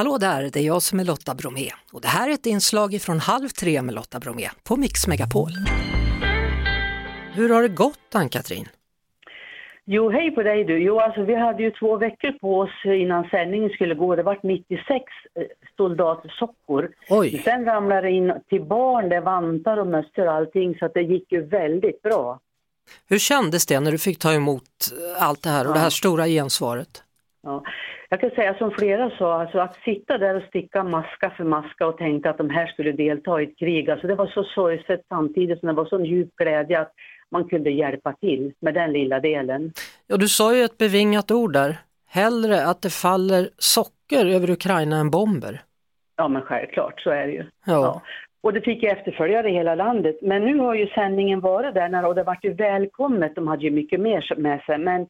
Hallå där, det är jag som är Lotta Bromé och det här är ett inslag från Halv tre med Lotta Bromé på Mix Megapol. Hur har det gått Ann-Katrin? Jo, hej på dig du. Jo, alltså vi hade ju två veckor på oss innan sändningen skulle gå. Det vart 96 eh, soldatsockor. Oj. Sen ramlade det in till barn, det vantar och mössor och allting så att det gick ju väldigt bra. Hur kändes det när du fick ta emot allt det här och det här stora gensvaret? Ja. Jag kan säga som flera sa, alltså att sitta där och sticka maska för maska och tänkte att de här skulle delta i ett krig, alltså det var så sorgset samtidigt som det var sån djup glädje att man kunde hjälpa till med den lilla delen. Ja, du sa ju ett bevingat ord där. Hellre att det faller socker över Ukraina än bomber. Ja men självklart, så är det ju. Ja. Och det fick ju efterföljare i hela landet. Men nu har ju sändningen varit där och det vart ju välkommet. De hade ju mycket mer med sig. Men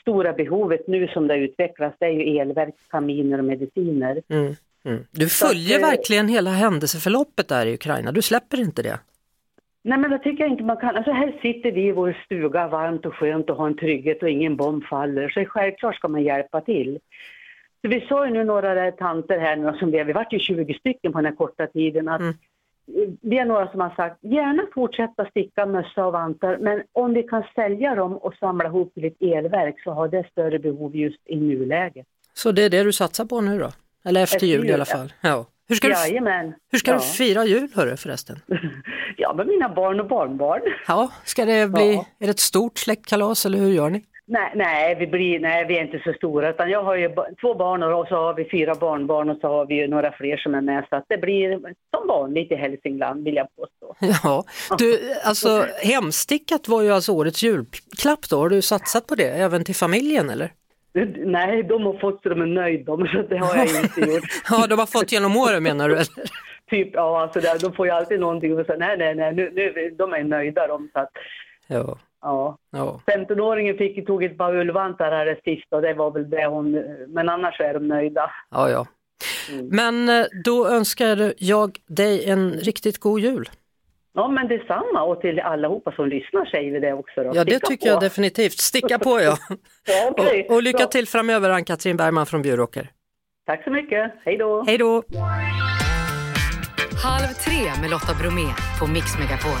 stora behovet nu som det utvecklas det är ju elverk, kaminer och mediciner. Mm. Mm. Du följer att, eh, verkligen hela händelseförloppet där i Ukraina, du släpper inte det? Nej men det tycker jag inte man kan. Alltså här sitter vi i vår stuga varmt och skönt och har en trygghet och ingen bomb faller. Så självklart ska man hjälpa till. Så vi sa ju nu några tanter här nu som vi, vi vart ju 20 stycken på den här korta tiden att Mm. Vi är några som har sagt gärna fortsätta sticka mössa och vantar men om vi kan sälja dem och samla ihop till ett elverk så har det större behov just i nuläget. Så det är det du satsar på nu då? Eller efter Efter jul i jul, alla ja. fall? Ja. Hur ska, du, Jajamän. hur ska ja. du fira jul hörru förresten? Ja, med mina barn och barnbarn. Ja, ska det bli, Ja. är det ett stort släktkalas eller hur gör ni? Nej, nej, vi blir, nej, vi är inte så stora. Utan jag har ju två barn och så har vi fyra barnbarn och så har vi ju några fler som är med. Så att det blir som vanligt i Hälsingland vill jag påstå. Ja, du, alltså hemstickat var ju alltså årets julklapp då, har du satsat på det även till familjen eller? Nej, de har fått så de är nöjda så det har jag inte gjort. Ja, de har fått genom åren menar du? Eller? Typ, ja, alltså där, de får ju alltid någonting och säga nej, nej, nej, nu, nu, de är nöjda de. Så att, Ja, ja. ja. 15-åringen fick, tog ett par ullvantar här sist och det var väl det hon, men annars är de nöjda. ja, ja. Mm. Men eh, då önskar jag dig en riktigt god jul. Ja, men detsamma och till allihopa som lyssnar säger vi det också. Då. Ja, det Sticka tycker på. jag definitivt. Sticka på ja. Ja, okej. Och, och lycka Bra. till framöver Ann-Katrin Bergman från Bjuråker. Tack så mycket. Hej då. Hej då! Halv tre med Lotta Bromé på Mix Megapol.